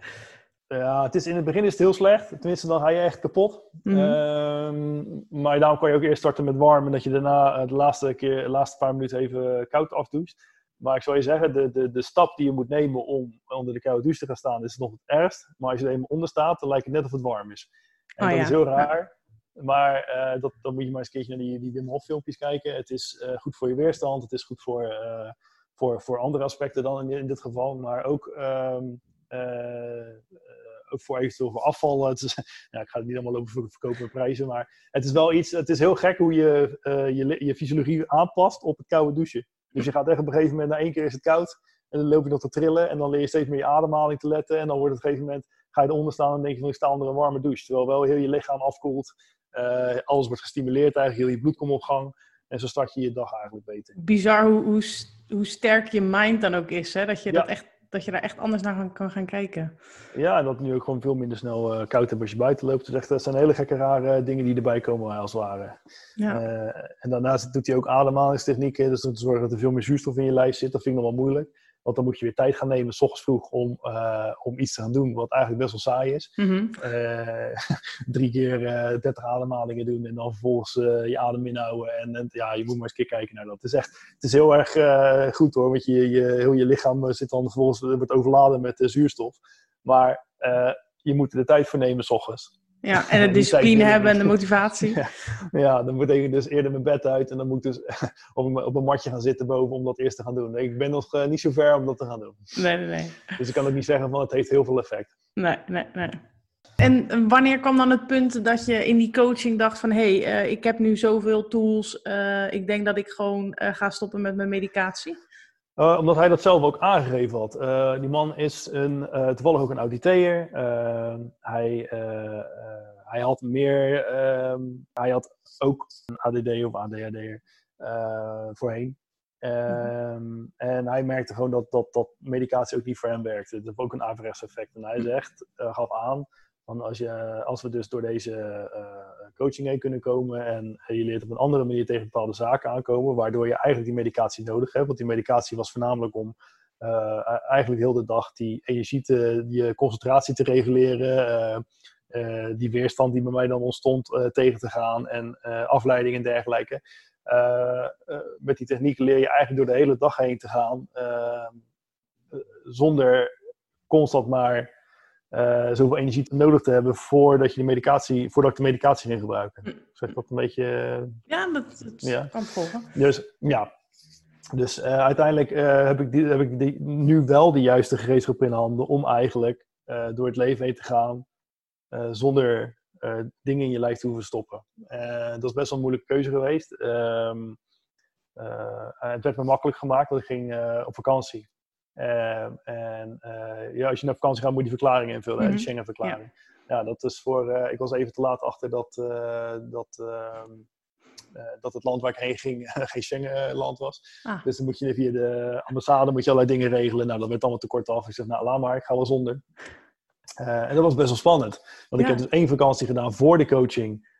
B: Ja, het is, in het begin is het heel slecht. Tenminste, dan ga je echt kapot. Mm -hmm. maar daarom kan je ook eerst starten met warm. En dat je daarna eh, de laatste, keer, de laatste paar minuten even koud afdoucht. Maar ik zou je zeggen, de, de, de stap die je moet nemen om onder de koude douche te gaan staan, is nog het ergst. Maar als je er eenmaal onder staat, dan lijkt het net of het warm is. En oh, dat is heel raar. Maar uh, dat, dan moet je maar eens een keertje naar die, die Wim Hof filmpjes kijken. Het is uh, goed voor je weerstand. Het is goed voor, uh, voor, voor andere aspecten dan in, in dit geval. Maar ook um, ook voor eventueel voor afval. Het is, <laughs> ja, ik ga het niet allemaal over verkopen met prijzen, maar het is wel iets, het is heel gek hoe je je, je fysiologie aanpast op het koude douchen. Dus je gaat echt op een gegeven moment, na één keer is het koud. En dan loop je nog te trillen en dan leer je steeds meer je ademhaling te letten. En dan wordt het op een gegeven moment, ga je eronder staan en denk je van ik sta onder een warme douche. Terwijl wel heel je lichaam afkoelt. Uh, alles wordt gestimuleerd eigenlijk, heel je bloed komt op gang. En zo start je je dag eigenlijk beter.
A: Bizar hoe, hoe, hoe sterk je mind dan ook is. Hè? Dat, je dat, echt, dat je daar echt anders naar kan gaan kijken.
B: Ja, en dat nu ook gewoon veel minder snel uh, koud hebt als je buiten loopt. Dus echt, dat zijn hele gekke rare dingen die erbij komen als het ware. Ja. Uh, en daarnaast doet hij ook ademhalingstechnieken. Dus om te zorgen dat er veel meer zuurstof in je lijf zit. Dat vind ik nog wel moeilijk. Want dan moet je weer tijd gaan nemen, s ochtends vroeg, om, uh, om iets te gaan doen wat eigenlijk best wel saai is. Mm -hmm. uh, drie keer uh, eh, 30 ademhalingen doen en dan vervolgens je adem inhouden. En, en, ja, je moet maar eens een keer kijken naar dat. Het is echt, het is heel erg goed hoor, want je, je, heel je lichaam zit dan vervolgens, wordt overladen met zuurstof. Maar je moet er de tijd voor nemen s ochtends.
A: Ja, en <laughs> de discipline hebben en de motivatie. <laughs>
B: Ja, dan moet ik dus eerder mijn bed uit en dan moet ik dus <laughs> op een, op een matje gaan zitten boven om dat eerst te gaan doen. Ik ben nog uh, niet zo ver om dat te gaan doen.
A: Nee, nee, nee.
B: Dus ik kan ook niet zeggen van het heeft heel veel effect.
A: Nee, nee, nee. En wanneer kwam dan het punt dat je in die coaching dacht van... hé, hey, uh, ik heb nu zoveel tools, uh, ik denk dat ik gewoon ga stoppen met mijn medicatie?
B: Uh, omdat hij dat zelf ook aangegeven had. Uh, die man is een, uh, toevallig ook een auditeer. hij, hij had meer, ehm, hij had ook een ADD of ADHD voorheen. Mm En hij merkte gewoon dat, dat, dat medicatie ook niet voor hem werkte. Dat heeft ook een averechts effect. En hij zegt, gaf aan, van als, je, als we dus door deze uh, coaching heen kunnen komen en je leert op een andere manier tegen bepaalde zaken aankomen, waardoor je eigenlijk die medicatie nodig hebt. Want die medicatie was voornamelijk om uh, eigenlijk heel de dag die energie te, die concentratie te reguleren, die weerstand die bij mij dan ontstond tegen te gaan en afleiding en dergelijke. met die techniek leer je eigenlijk door de hele dag heen te gaan zonder constant maar uh, zoveel energie nodig te hebben voordat, je de medicatie, voordat ik de medicatie ging gebruiken. Hm. Zeg dat een beetje.
A: Ja, dat, dat ja. kan volgen.
B: Dus ja. Dus uh, uiteindelijk heb ik, die, heb ik die, nu wel de juiste gereedschap in handen om eigenlijk door het leven heen te gaan zonder dingen in je lijf te hoeven stoppen. dat is best wel een moeilijke keuze geweest. Um, het werd me makkelijk gemaakt, want ik ging op vakantie. Ehm, en eh, ja, als je naar vakantie gaat, moet je die verklaring invullen, mm -hmm. de. Schengen-verklaring. Ja. ja. dat is voor. Uh, ik was even te laat achter dat, uh, dat, ehm, dat het land waar ik heen ging <laughs> geen Schengen-land was. Ah. Dus dan moet je via de ambassade moet je allerlei dingen regelen. Nou, dat werd allemaal te kort af. Ik zeg, nou, laat maar, ik ga wel zonder. en dat was best wel spannend. Want ik heb dus één vakantie gedaan voor de coaching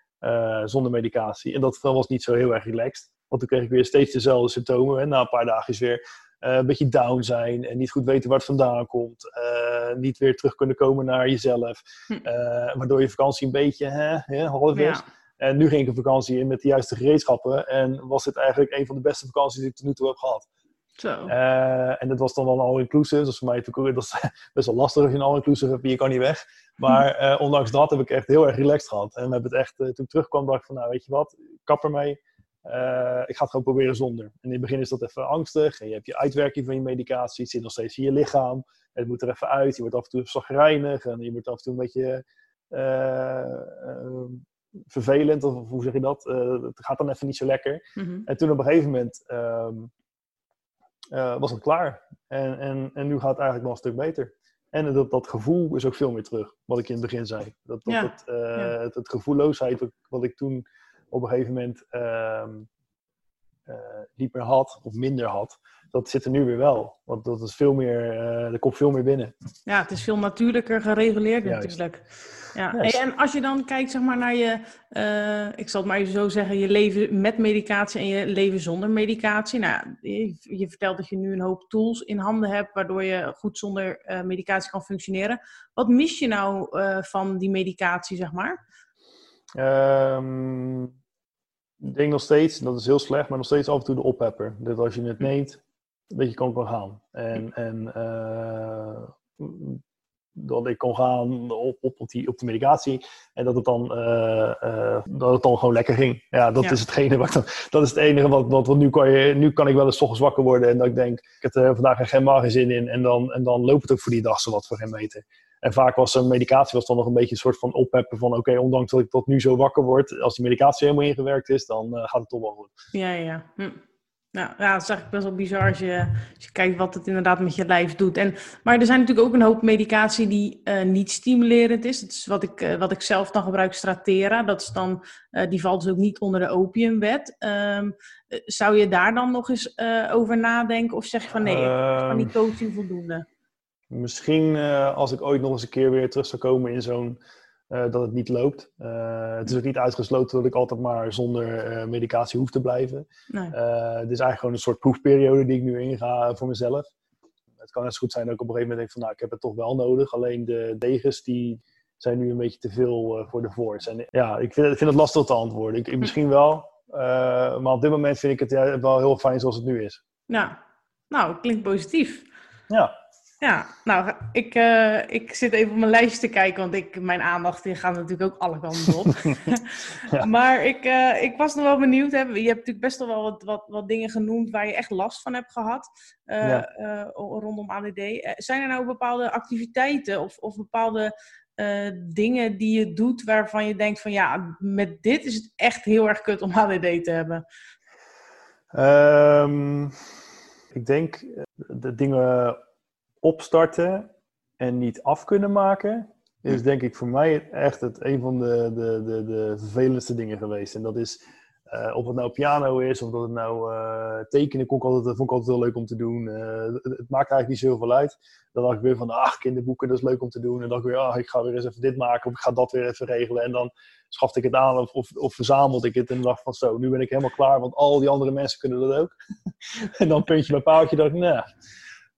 B: zonder medicatie. En dat was niet zo heel erg relaxed. Want toen kreeg ik weer steeds dezelfde symptomen. En na een paar dagen is weer een beetje down zijn en niet goed weten waar het vandaan komt. Uh, niet weer terug kunnen komen naar jezelf. Hm. Uh, waardoor je vakantie een beetje hè, half is. Ja. En nu ging ik een vakantie in met de juiste gereedschappen. En was dit eigenlijk een van de beste vakanties die ik tot nu toe heb gehad. Zo. en dat was dan wel all-inclusive. Dus voor mij dat is <laughs> best wel lastig als je een all-inclusive hebt en je kan niet weg. Maar ondanks dat heb ik echt heel erg relaxed gehad. En we hebben het echt, toen ik terugkwam dacht ik van nou weet je wat, kap ermee. Uh, ik ga het gewoon proberen zonder. En in het begin is dat even angstig. En je hebt je uitwerking van je medicatie. Het zit nog steeds in je lichaam. Het moet er even uit. Je wordt af en toe zagrijnig. En je wordt af en toe een beetje uh, vervelend. Of hoe zeg je dat? het gaat dan even niet zo lekker. Mhm. En toen op een gegeven moment um, was het klaar. En, en, en nu gaat het eigenlijk nog een stuk beter. En dat, dat gevoel is ook veel meer terug. Wat ik in het begin zei. Dat, dat het, ja. het, het, gevoelloosheid wat, wat ik toen op een gegeven moment um, uh, niet meer had of minder had, dat zit er nu weer wel. Want dat is veel meer, uh, er komt veel meer binnen.
A: Ja, het is veel natuurlijker gereguleerd natuurlijk. Ja. en als je dan kijkt zeg maar, naar je, uh, ik zal het maar zo zeggen, je leven met medicatie en je leven zonder medicatie. Nou, je, je vertelt dat je nu een hoop tools in handen hebt, waardoor je goed zonder medicatie kan functioneren. Wat mis je nou van die medicatie, zeg maar?
B: Um, ik denk nog steeds, dat is heel slecht, maar nog steeds af en toe de oppepper. Dat als je het neemt, dat je kan, kan gaan. En, en uh, dat ik kon gaan op, op, op, die, op de medicatie en dat het dan, uh, uh, dat het dan gewoon lekker ging. Ja, dat is hetgene wat dan, dat is het enige wat, wat, wat nu, kan je, nu kan ik wel eens ochtends wakker worden en dat ik denk, ik heb er vandaag geen geen zin in en dan, en dan loopt het ook voor die dag zo wat voor geen meter. En vaak was een medicatie was dan nog een beetje een soort van opheppen van oké, ondanks dat ik tot nu zo wakker word, als die medicatie helemaal ingewerkt is, dan uh, gaat het toch wel goed.
A: Ja, ja. Hm. Nou, ja, dat is eigenlijk best wel bizar als je, als je kijkt wat het inderdaad met je lijf doet. En, maar er zijn natuurlijk ook een hoop medicatie die uh, niet stimulerend is. Dat is wat ik, uh, wat ik zelf dan gebruik, Stratera. Dat is dan, uh, die valt dus ook niet onder de opiumwet. Um, zou je daar dan nog eens over nadenken? Of zeg je van nee, van die ehm, coaching voldoende?
B: Misschien als ik ooit nog eens een keer weer terug zou komen in zo'n uh, dat het niet loopt. Uh, het is ook niet uitgesloten dat ik altijd maar zonder uh, medicatie hoef te blijven. Nee. dit is eigenlijk gewoon een soort proefperiode die ik nu inga voor mezelf. Het kan net zo goed zijn dat ik op een gegeven moment denk van nou, ik heb het toch wel nodig. Alleen de degens die zijn nu een beetje te veel voor de voorts. En ja, ik vind, vind het lastig te antwoorden. Ik, ik misschien wel, maar op dit moment vind ik het ja, wel heel fijn zoals het nu is.
A: Ja, nou, klinkt positief.
B: Ja.
A: Ja, nou, ik, uh, ik zit even op mijn lijstje te kijken, want ik, mijn aandacht die gaat natuurlijk ook alle kanten op. <laughs> ja. Maar ik, uh, ik was nog wel benieuwd. Hè. Je hebt natuurlijk best wel wat, wat, wat dingen genoemd waar je echt last van hebt gehad uh, ja. rondom ADD. Zijn er nou bepaalde activiteiten of, of bepaalde dingen die je doet waarvan je denkt van ja, met dit is het echt heel erg kut om ADD te hebben?
B: Um, ik denk de dingen opstarten en niet af kunnen maken, is denk ik voor mij echt het, een van de, de, de, de vervelendste dingen geweest. En dat is, uh, of het nou piano is, of dat het nou uh, tekenen, kon ik altijd, vond ik altijd heel leuk om te doen. Uh, het, het, maakt eigenlijk niet zoveel uit. Dan dacht ik weer van, ach, kinderboeken, dat is leuk om te doen. En dan dacht ik weer, ah, ik ga weer eens even dit maken, of ik ga dat weer even regelen. En dan schafte ik het aan, of, of, of verzamelde ik het. En dacht van, zo, nu ben ik helemaal klaar, want al die andere mensen kunnen dat ook. <laughs> en dan puntje bij paaltje, dacht ik, nou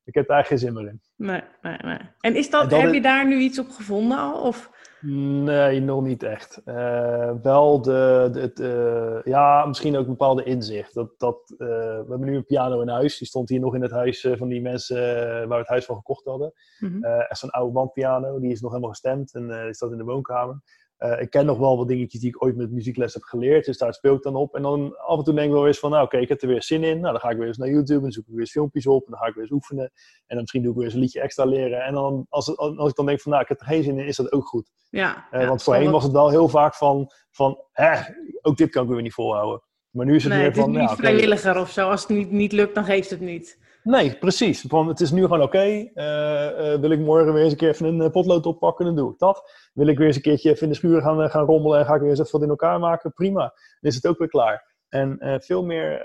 B: ik heb daar geen zin meer in.
A: Nee, nee, nee. En is dat, heb je daar nu iets op gevonden al? Of?
B: Nee, nog niet echt. Uh, wel de, de, de, ja, misschien ook een bepaalde inzicht. Dat, dat, uh, we hebben nu een piano in huis. Die stond hier nog in het huis van die mensen waar we het huis van gekocht hadden. Mm -hmm. echt zo'n oude bandpiano. Die is nog helemaal gestemd en die staat in de woonkamer. Uh, ik ken nog wel wat dingetjes die ik ooit met muziekles heb geleerd. Dus daar speel ik dan op. En dan af en toe denk ik wel eens van, nou oké, okay, ik heb er weer zin in. Nou, dan ga ik weer eens naar YouTube en zoek ik weer eens filmpjes op. En dan ga ik weer eens oefenen. En dan misschien doe ik weer eens een liedje extra leren. En dan, als, als ik dan denk van, nou, ik heb er geen zin in, is dat ook goed.
A: Ja,
B: uh, ja want voorheen was het wel heel vaak van, van hè, ook dit kan ik weer niet volhouden. Maar nu is het
A: nee,
B: meer
A: van...
B: Het
A: is niet vrijwilliger of zo. Als het niet, niet lukt, dan geeft het niet.
B: Nee, precies. Want het is nu gewoon oké. Okay. Uh, uh, wil ik morgen weer eens een keer even een potlood oppakken, dan doe ik dat. Wil ik weer eens een keertje even in de schuur gaan, gaan rommelen en ga ik weer eens even wat in elkaar maken, prima. Dan is het ook weer klaar. En uh, veel meer,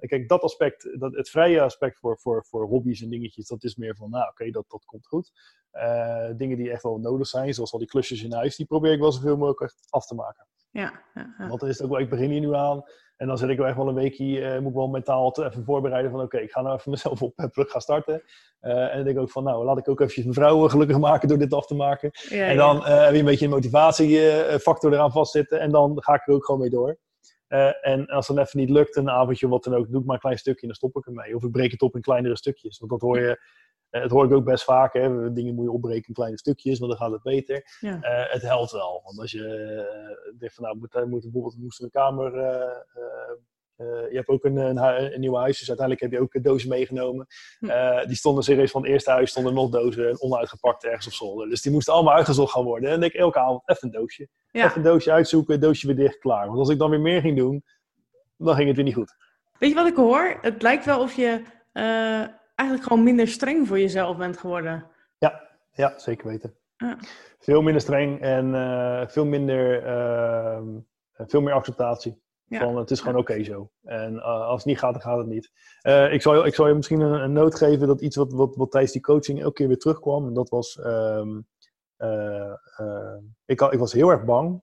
B: kijk, dat aspect, dat, het vrije aspect voor, voor, voor hobby's en dingetjes, dat is meer van, nou oké, okay, dat, dat komt goed. dingen die echt wel nodig zijn, zoals al die klusjes in huis, die probeer ik wel zoveel mogelijk af te maken.
A: Ja, ja, ja.
B: Want dan is het ook wel, ik begin hier nu aan. En dan zet ik wel echt wel een weekje, uh, moet ik wel mentaal even voorbereiden van oké, okay, ik ga nou even mezelf <laughs> op terug gaan starten. Uh, en dan denk ik ook van nou, laat ik ook eventjes mijn vrouw gelukkig maken door dit af te maken. Ja, en dan uh, heb je een beetje een motivatiefactor eraan vastzitten en dan ga ik er ook gewoon mee door. En als het even niet lukt, een avondje wat dan ook, doe ik maar een klein stukje en dan stop ik ermee. Of ik breek het op in kleinere stukjes. Want dat hoor je uh, het hoor ik ook best vaak. Hè. Dingen moet je opbreken in kleine stukjes, want dan gaat het beter. Ja. Uh, het helpt wel. Want als je denkt van nou, moet, moet bijvoorbeeld moest een kamer. Je hebt ook een, een, een, nieuw huis, dus uiteindelijk heb je ook een doosje meegenomen. Hm. die stonden serieus van het eerste huis, stonden nog dozen onuitgepakt ergens op zolder. Dus die moesten allemaal uitgezocht gaan worden. En dan denk ik elke avond even een doosje. Ja. Even een doosje uitzoeken, doosje weer dicht, klaar. Want als ik dan weer meer ging doen, dan ging het weer niet goed.
A: Weet je wat ik hoor? Het lijkt wel of je eigenlijk gewoon minder streng voor jezelf bent geworden.
B: Ja, ja zeker weten. Ja. Veel minder streng en uh, veel, minder, uh, veel meer acceptatie. Ja. Van het is gewoon oké okay zo. En uh, als het niet gaat, dan gaat het niet. ik, zal, ik zal je misschien een, een noot geven dat iets wat, wat, wat tijdens die coaching elke keer weer terugkwam. En dat was, um, ik, ik was heel erg bang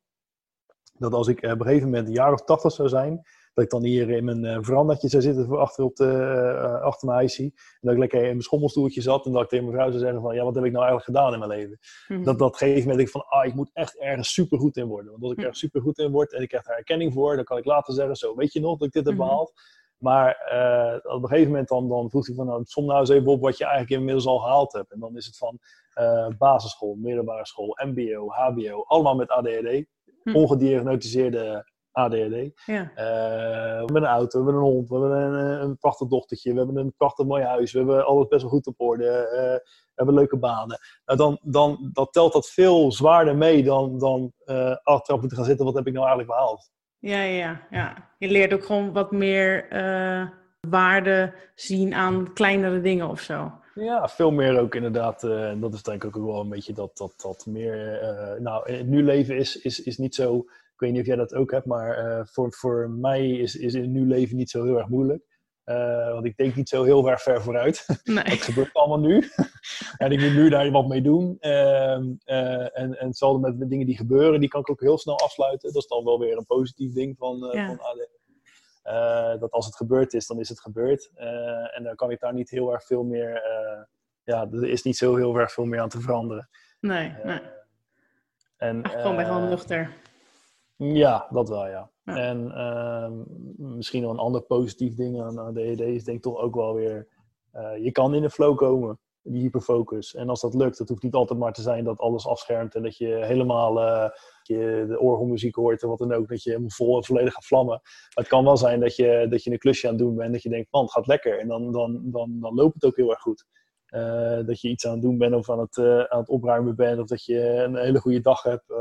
B: dat als ik op een gegeven moment een jaar of tachtig zou zijn, dat ik dan hier in mijn uh, verandertje zou zitten achter, op de, uh, achter mijn IC. En dat ik lekker in mijn schommelstoeltje zat. En dat ik tegen mijn vrouw zou zeggen van, ja, wat heb ik nou eigenlijk gedaan in mijn leven? Mm -hmm. Dat dat geeft moment ik van, ah, ik moet echt ergens super goed in worden. Want als ik mhm. ergens super goed in word en ik krijg daar erkenning voor, dan kan ik later zeggen, zo, weet je nog dat ik dit heb mhm. behaald? Maar uh, op een gegeven moment dan, dan vroeg hij van, nou, som nou eens even op wat je eigenlijk inmiddels al gehaald hebt. En dan is het van uh, basisschool, middelbare school, mbo, hbo, allemaal met ADHD. Hm. Ongediagnosticeerde ADHD. Ja. Uh, we hebben een auto, we hebben een hond, we hebben een, een, prachtig dochtertje, we hebben een prachtig mooi huis, we hebben alles best wel goed op orde, uh, we hebben leuke banen. Nou, dan, dan dat telt dat veel zwaarder mee dan, dan uh, achteraf moeten gaan zitten, wat heb ik nou eigenlijk behaald?
A: Ja, ja, ja. Je leert ook gewoon wat meer waarde zien aan kleinere dingen of zo.
B: Ja, veel meer ook inderdaad. Uh, en dat is denk ik ook wel een beetje dat, dat, dat meer. Nou, het nu leven is, is, is niet zo. Ik weet niet of jij dat ook hebt, maar uh, voor, voor mij is, is in nu leven niet zo heel erg moeilijk. want ik denk niet zo heel erg ver vooruit. <laughs> Nee. Het gebeurt allemaal nu. <laughs> en ik moet nu daar wat mee doen. Ehm, en, en hetzelfde met, met dingen die gebeuren, die kan ik ook heel snel afsluiten. Dat is dan wel weer een positief ding van, ja. van AD. Dat als het gebeurd is, dan is het gebeurd. En dan kan ik daar niet heel erg veel meer. Ja, er is niet zo heel erg veel meer aan te veranderen.
A: Nee, nee. En, gewoon bij gewoon nuchter.
B: Ja, dat wel, ja. ja. En ehm, misschien nog een ander positief ding aan ADHD is denk ik toch ook wel weer... je kan in de flow komen die hyperfocus. En als dat lukt, dat hoeft niet altijd maar te zijn dat alles afschermt en dat je helemaal uh, je de orgelmuziek hoort en wat dan ook, dat je helemaal vol en volledig gaat vlammen. Maar het kan wel zijn dat je, dat je een klusje aan het doen bent en dat je denkt, man, het gaat lekker. En dan, dan, dan, dan loopt het ook heel erg goed. Uh, dat je iets aan het doen bent of aan het, uh, aan het opruimen bent, of dat je een hele goede dag hebt,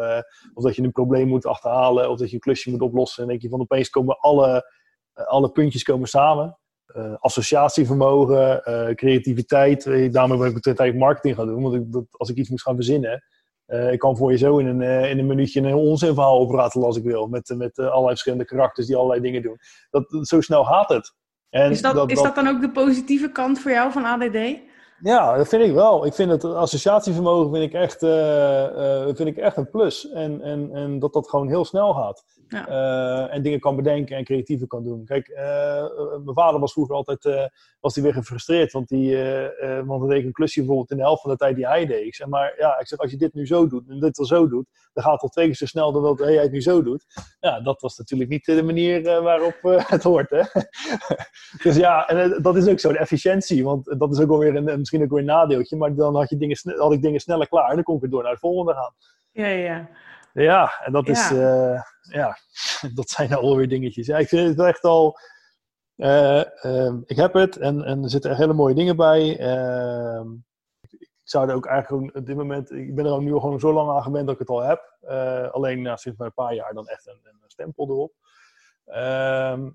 B: of dat je een probleem moet achterhalen, of dat je een klusje moet oplossen. En denk je van opeens komen alle, alle puntjes komen samen uh, associatievermogen, uh, creativiteit. Eh, daarom ben ik tijd marketing gaan doen. Want ik, dat, als ik iets moest gaan verzinnen, ik kan voor je zo in een, in een minuutje een onzinverhaal opratelen als ik wil. Met, met allerlei verschillende karakters die allerlei dingen doen. Dat, zo snel gaat het.
A: En is dat, is dat dan ook de positieve kant voor jou van ADD?
B: Ja, dat vind ik wel. Ik vind het associatievermogen vind ik echt, vind ik echt een plus. En, en, en dat dat gewoon heel snel gaat. Ja. Uh, en dingen kan bedenken en creatiever kan doen. Kijk, uh, mijn vader was vroeger altijd uh, was die weer gefrustreerd, want, die, want dan deed ik een klusje bijvoorbeeld in de helft van de tijd die hij deed. Ik zeg maar, ja, ik zeg, als je dit nu zo doet en dit al zo doet, dan gaat het al twee keer zo snel dan dat hij het nu zo doet. Ja, dat was natuurlijk niet de manier waarop <laughs> het hoort. Hè? <laughs> dus ja, en dat is ook zo, de efficiëntie, want dat is ook alweer een, misschien ook weer een nadeeltje, maar dan had, je dingen, had ik dingen sneller klaar en dan kon ik weer door naar het volgende gaan.
A: Ja, ja.
B: Ja, en dat is, uh, ja, <laughs> dat zijn alweer dingetjes. Ja, ik vind het echt al, uh, uh, ik heb het en, en er zitten echt hele mooie dingen bij. Ehm, ik zou er ook eigenlijk op dit moment, ik ben er ook nu gewoon zo lang aan gewend dat ik het al heb. Eh, alleen nou, sinds maar een paar jaar dan echt een, een stempel erop. Ehm,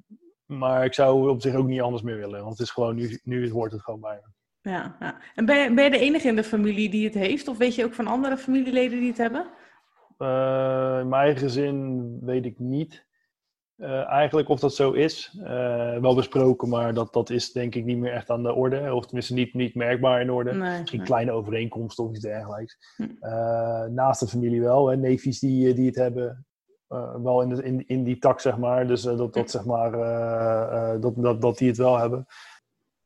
B: maar ik zou op zich ook niet anders meer willen, want het is gewoon, nu, nu hoort het gewoon bij me.
A: Ja, ja. En ben je, ben je de enige in de familie die het heeft? Of weet je ook van andere familieleden die het hebben?
B: Uh, in mijn eigen gezin weet ik niet uh, eigenlijk of dat zo is. Uh, wel besproken, maar dat, dat is denk ik niet meer echt aan de orde. Of tenminste niet, niet merkbaar in orde. Nee, Misschien nee. kleine overeenkomsten of iets dergelijks. Hm. naast de familie wel, hè, neefjes die, die het hebben. wel in, de, in, in die tak, zeg maar. Dus dat, dat, zeg maar, dat, dat, dat die het wel hebben.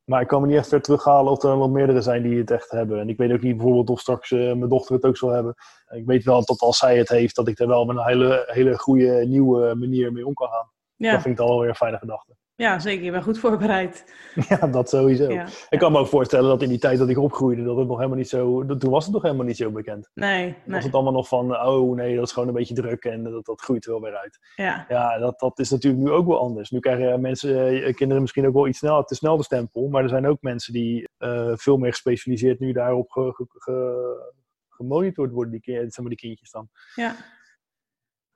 B: Maar ik kan me niet echt ver terughalen of er wat meerdere zijn die het echt hebben. En ik weet ook niet bijvoorbeeld of straks uh, mijn dochter het ook zal hebben. Ik weet wel dat als zij het heeft, dat ik er wel met een hele, hele goede nieuwe manier mee om kan gaan. Ja. Dat vind ik dan wel weer een fijne gedachte.
A: Ja, zeker. Je bent goed voorbereid. <laughs>
B: Ja, dat sowieso. Ik kan me ook voorstellen dat in die tijd dat ik opgroeide, dat het nog helemaal niet zo... Toen was het nog helemaal niet zo bekend.
A: Nee, nee.
B: was het allemaal nog van, oh nee, dat is gewoon een beetje druk en dat, dat groeit wel weer uit.
A: Ja.
B: Ja, dat, dat is natuurlijk nu ook wel anders. Nu krijgen mensen, eh, kinderen misschien ook wel iets snel, te snel de stempel. Maar er zijn ook mensen die uh, veel meer gespecialiseerd nu daarop ge, ge, ge, gemonitord worden, die, zeg maar die kindjes dan.
A: Ja.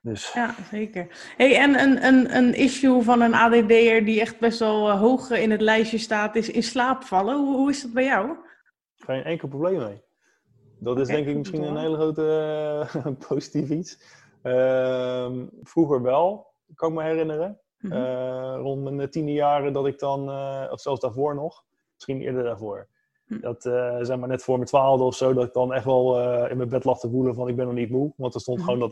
B: Dus.
A: Ja, zeker. Hey, en een, een, een issue van een ADD'er die echt best wel uh, hoog in het lijstje staat, is in slaap vallen. Hoe, hoe is dat bij jou?
B: Geen enkel probleem mee. Dat is denk ik misschien een hele grote uh, <laughs> positief iets. Uh, vroeger wel, kan ik me herinneren. Mm -hmm. rond mijn tiende jaren dat ik dan, of zelfs daarvoor nog, misschien eerder daarvoor. Hm. Dat, uh, zeg maar net voor mijn twaalfde of zo, dat ik dan echt wel uh, in mijn bed lag te voelen van ik ben nog niet moe. Want er stond hm. gewoon dat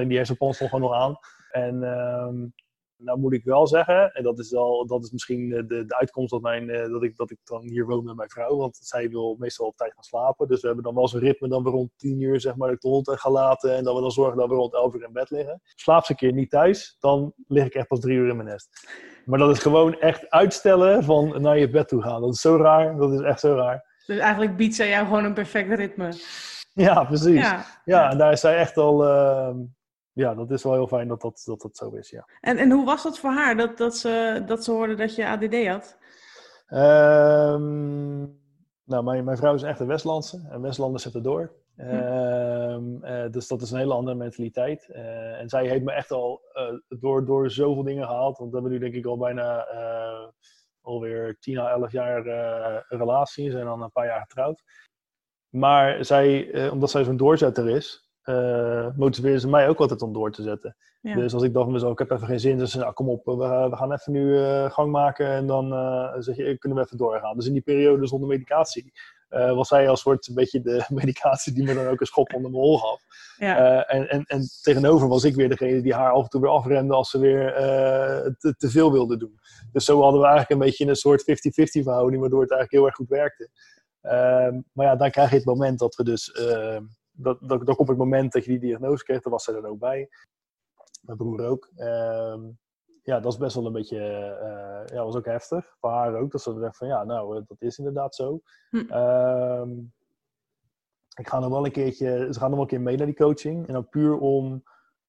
B: en die hersenpan stond gewoon nog aan. En um, nou moet ik wel zeggen, en dat is, wel, dat is misschien de, de, de uitkomst dat, mijn, uh, dat, ik, dat ik dan hier woon met mijn vrouw. Want zij wil meestal op tijd gaan slapen. Dus we hebben dan wel zo'n ritme dan we rond tien uur zeg maar, de hond gaan laten. En dat we dan zorgen dat we rond elf uur in bed liggen. Slaap ze een keer niet thuis, dan lig ik echt pas drie uur in mijn nest. Maar dat is gewoon echt uitstellen van naar je bed toe gaan. Dat is zo raar. Dat is echt zo raar.
A: Dus eigenlijk biedt zij jou gewoon een perfect ritme.
B: Ja, precies. Ja, ja en daar is zij echt al... Uh, ja, dat is wel heel fijn dat dat, dat, dat zo is, ja.
A: En, en hoe was dat voor haar, dat, dat, ze, dat ze hoorde dat je ADD had?
B: Um, nou, mijn, mijn vrouw is echt een Westlandse. En Westlanders zetten door. Uh, uh, dus dat is een hele andere mentaliteit. Uh, en zij heeft me echt al door, door zoveel dingen gehaald. Want we hebben nu denk ik al bijna alweer 10 à 11 jaar relatie. Zijn dan een paar jaar getrouwd. Maar zij, omdat zij zo'n doorzetter is, uh, motiveerden ze mij ook altijd om door te zetten. Dus als ik dacht van mezelf, ik heb even geen zin, dan ze nou, kom op, we, we gaan even nu uh, gang maken en dan uh, zeg je, kunnen we even doorgaan. Dus in die periode zonder medicatie was zij als soort een beetje de <laughs> medicatie die me dan ook een schop onder mijn hol gaf. Ja. en, en, en tegenover was ik weer degene die haar af en toe weer afremde als ze weer te, te, veel wilde doen. Dus zo hadden we eigenlijk een beetje een soort 50-50 verhouding, waardoor het eigenlijk heel erg goed werkte. Ehm, maar ja, dan krijg je het moment dat we dus ehm, dat, dat, dat op het moment dat je die diagnose kreeg, dan was ze er ook bij. Mijn broer ook. Ehm, ja, dat is best wel een beetje, uh, ja, was ook heftig. Voor haar ook, dat ze dacht van ja, nou, dat is inderdaad zo. Hm. Ehm, ik ga nog wel een keertje, ze gaan nog wel een keer mee naar die coaching. En dan puur om,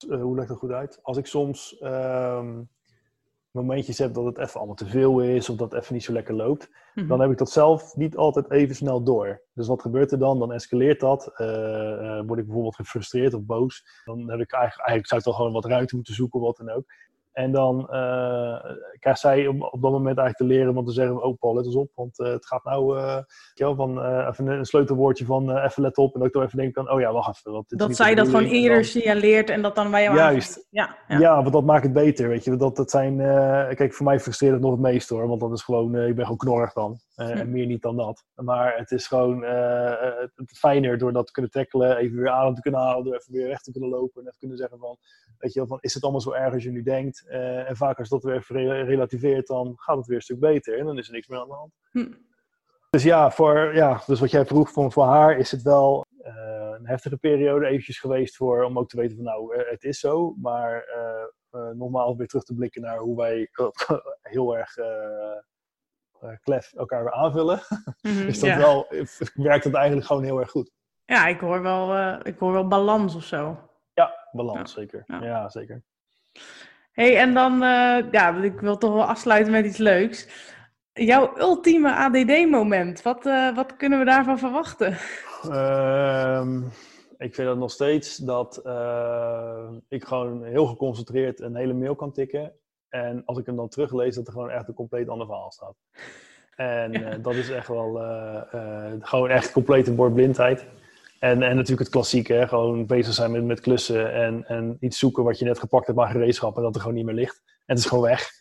B: uh, hoe legt dat goed uit? Als ik soms um, momentjes heb dat het even allemaal te veel is of dat het even niet zo lekker loopt, mhm. dan heb ik dat zelf niet altijd even snel door. Dus wat gebeurt er dan? Dan escaleert dat. Uh, word ik bijvoorbeeld gefrustreerd of boos. Dan heb ik eigenlijk, eigenlijk zou ik dan gewoon wat ruimte moeten zoeken, wat dan ook. En dan uh, krijgt zij op, op, dat moment eigenlijk te leren om te zeggen: Oh, Paul, let eens op, want uh, het gaat nou. Uh, van even een, sleutelwoordje van even let op. En dat ik dan even denk: van, Oh ja, wacht even.
A: Want dat zij dat gewoon eerder signaleert en dat dan bij jou
B: Juist. Ja, ja. ja, want dat maakt het beter. Weet je, dat, dat zijn. kijk, voor mij frustreert het nog het meest hoor, want dat is gewoon. ik ben gewoon knorrig dan. Hm. En meer niet dan dat. Maar het is gewoon het fijner door dat te kunnen tackelen, even weer adem te kunnen halen, door even weer weg te kunnen lopen en even kunnen zeggen: van, Weet je, van is het allemaal zo erg als je nu denkt? Uh, en vaak als dat weer even relativeert, dan gaat het weer een stuk beter. En dan is er niks meer aan de hand. Hm. Dus ja, voor, ja, dus wat jij vroeg, voor, voor haar is het wel een heftige periode eventjes geweest voor, om ook te weten van nou, het is zo. Maar nogmaals weer terug te blikken naar hoe wij <laughs> heel erg klef elkaar weer aanvullen. <laughs> Mm is dat wel, werkt dat eigenlijk gewoon heel erg goed.
A: Ja, ik hoor wel, ik hoor wel balans of zo.
B: Ja, balans, zeker. Ja. zeker.
A: hey, en dan, uh, ja, ik wil toch wel afsluiten met iets leuks. Jouw ultieme ADD-moment, wat, uh, wat kunnen we daarvan verwachten?
B: Uh, <laughs> ik vind dat nog steeds dat uh, ik gewoon heel geconcentreerd een hele mail kan tikken. En als ik hem dan teruglees, dat er gewoon echt een compleet ander verhaal staat. En dat is echt wel gewoon echt complete bordblindheid. En, en natuurlijk het klassieke, hè? gewoon bezig zijn met, met klussen en, en iets zoeken wat je net gepakt hebt, maar gereedschap en dat er gewoon niet meer ligt. En het is gewoon weg. <laughs>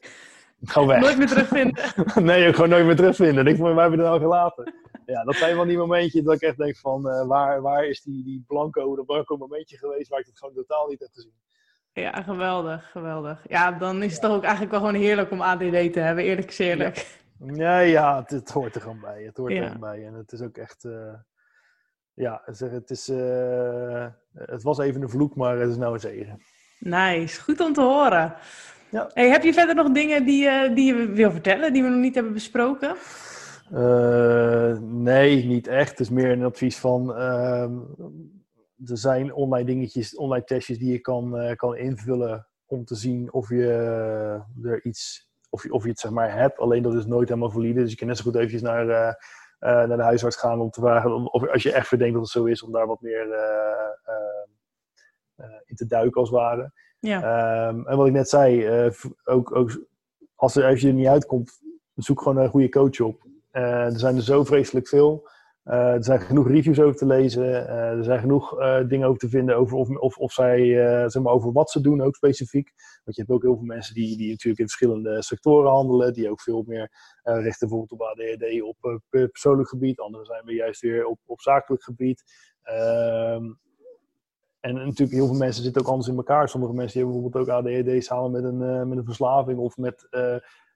B: Gewoon weg.
A: Nooit meer terugvinden. <laughs>
B: nee, gewoon nooit meer terugvinden. Ik vond mij hebben er al gelaten. Ja, dat zijn wel die momentjes dat ik echt denk van, waar, waar is die, die blanco, dat blanco momentje geweest waar ik het gewoon totaal niet heb gezien.
A: Ja, geweldig, geweldig. Ja, dan is het toch ook eigenlijk wel gewoon heerlijk om ADD te hebben, eerlijk is eerlijk.
B: Ja, ja, het, het, hoort er gewoon bij. Het hoort er gewoon bij. En het is ook echt... Uh, ja, het, is, uh, het was even een vloek, maar het is nou een zegen.
A: Nice, goed om te horen. Ja. Hey, heb je verder nog dingen die, uh, die je wil vertellen, die we nog niet hebben besproken?
B: Nee, niet echt. Het is meer een advies van. Ehm, er zijn online dingetjes, online testjes die je kan, kan invullen om te zien of je er iets, of je, of je het zeg maar hebt. Alleen dat is nooit helemaal valide. Dus je kan net zo goed eventjes naar uh, naar de huisarts gaan om te vragen of als je echt verdenkt dat het zo is, om daar wat meer uh, in te duiken als het ware. Ja. Um, en wat ik net zei, ook, ook als, er, als je er niet uitkomt, zoek gewoon een goede coach op. er zijn er zo vreselijk veel. Uh, er zijn genoeg reviews over te lezen. Uh, er zijn genoeg uh, dingen over te vinden over of, of, of zij, zeg maar over wat ze doen, ook specifiek. Want je hebt ook heel veel mensen die, die natuurlijk in verschillende sectoren handelen, die ook veel meer richten bijvoorbeeld op ADHD op persoonlijk gebied. Anderen zijn weer juist weer op, op zakelijk gebied. Ehm, en natuurlijk, heel veel mensen zitten ook anders in elkaar. Sommige mensen hebben bijvoorbeeld ook ADHD samen met een, met een verslaving of met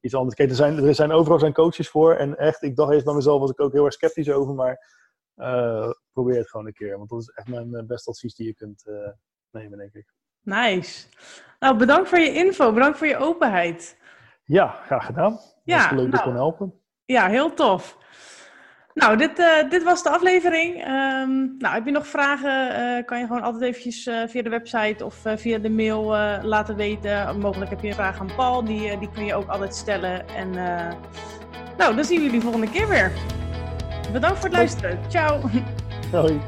B: iets anders. Kijk, er zijn, er zijn overal zijn coaches voor. En echt, ik dacht eerst bij mezelf, was ik ook heel erg sceptisch over. Maar uh, probeer het gewoon een keer. Want dat is echt mijn eh, beste advies die je kunt uh, nemen, denk ik.
A: Nice. Nou, bedankt voor je info. Bedankt voor je openheid.
B: Ja, graag gedaan. Ja, leuk nou, dat kon helpen.
A: Ja, heel tof. Nou, dit, uh, dit was de aflevering. Um, nou, heb je nog vragen? Uh, kan je gewoon altijd eventjes uh, via de website of via de mail laten weten. Mogelijk heb je een vraag aan Paul, die, die kun je ook altijd stellen. En nou, dan zien we jullie volgende keer weer. Bedankt voor het luisteren. Ciao.
B: Hoi.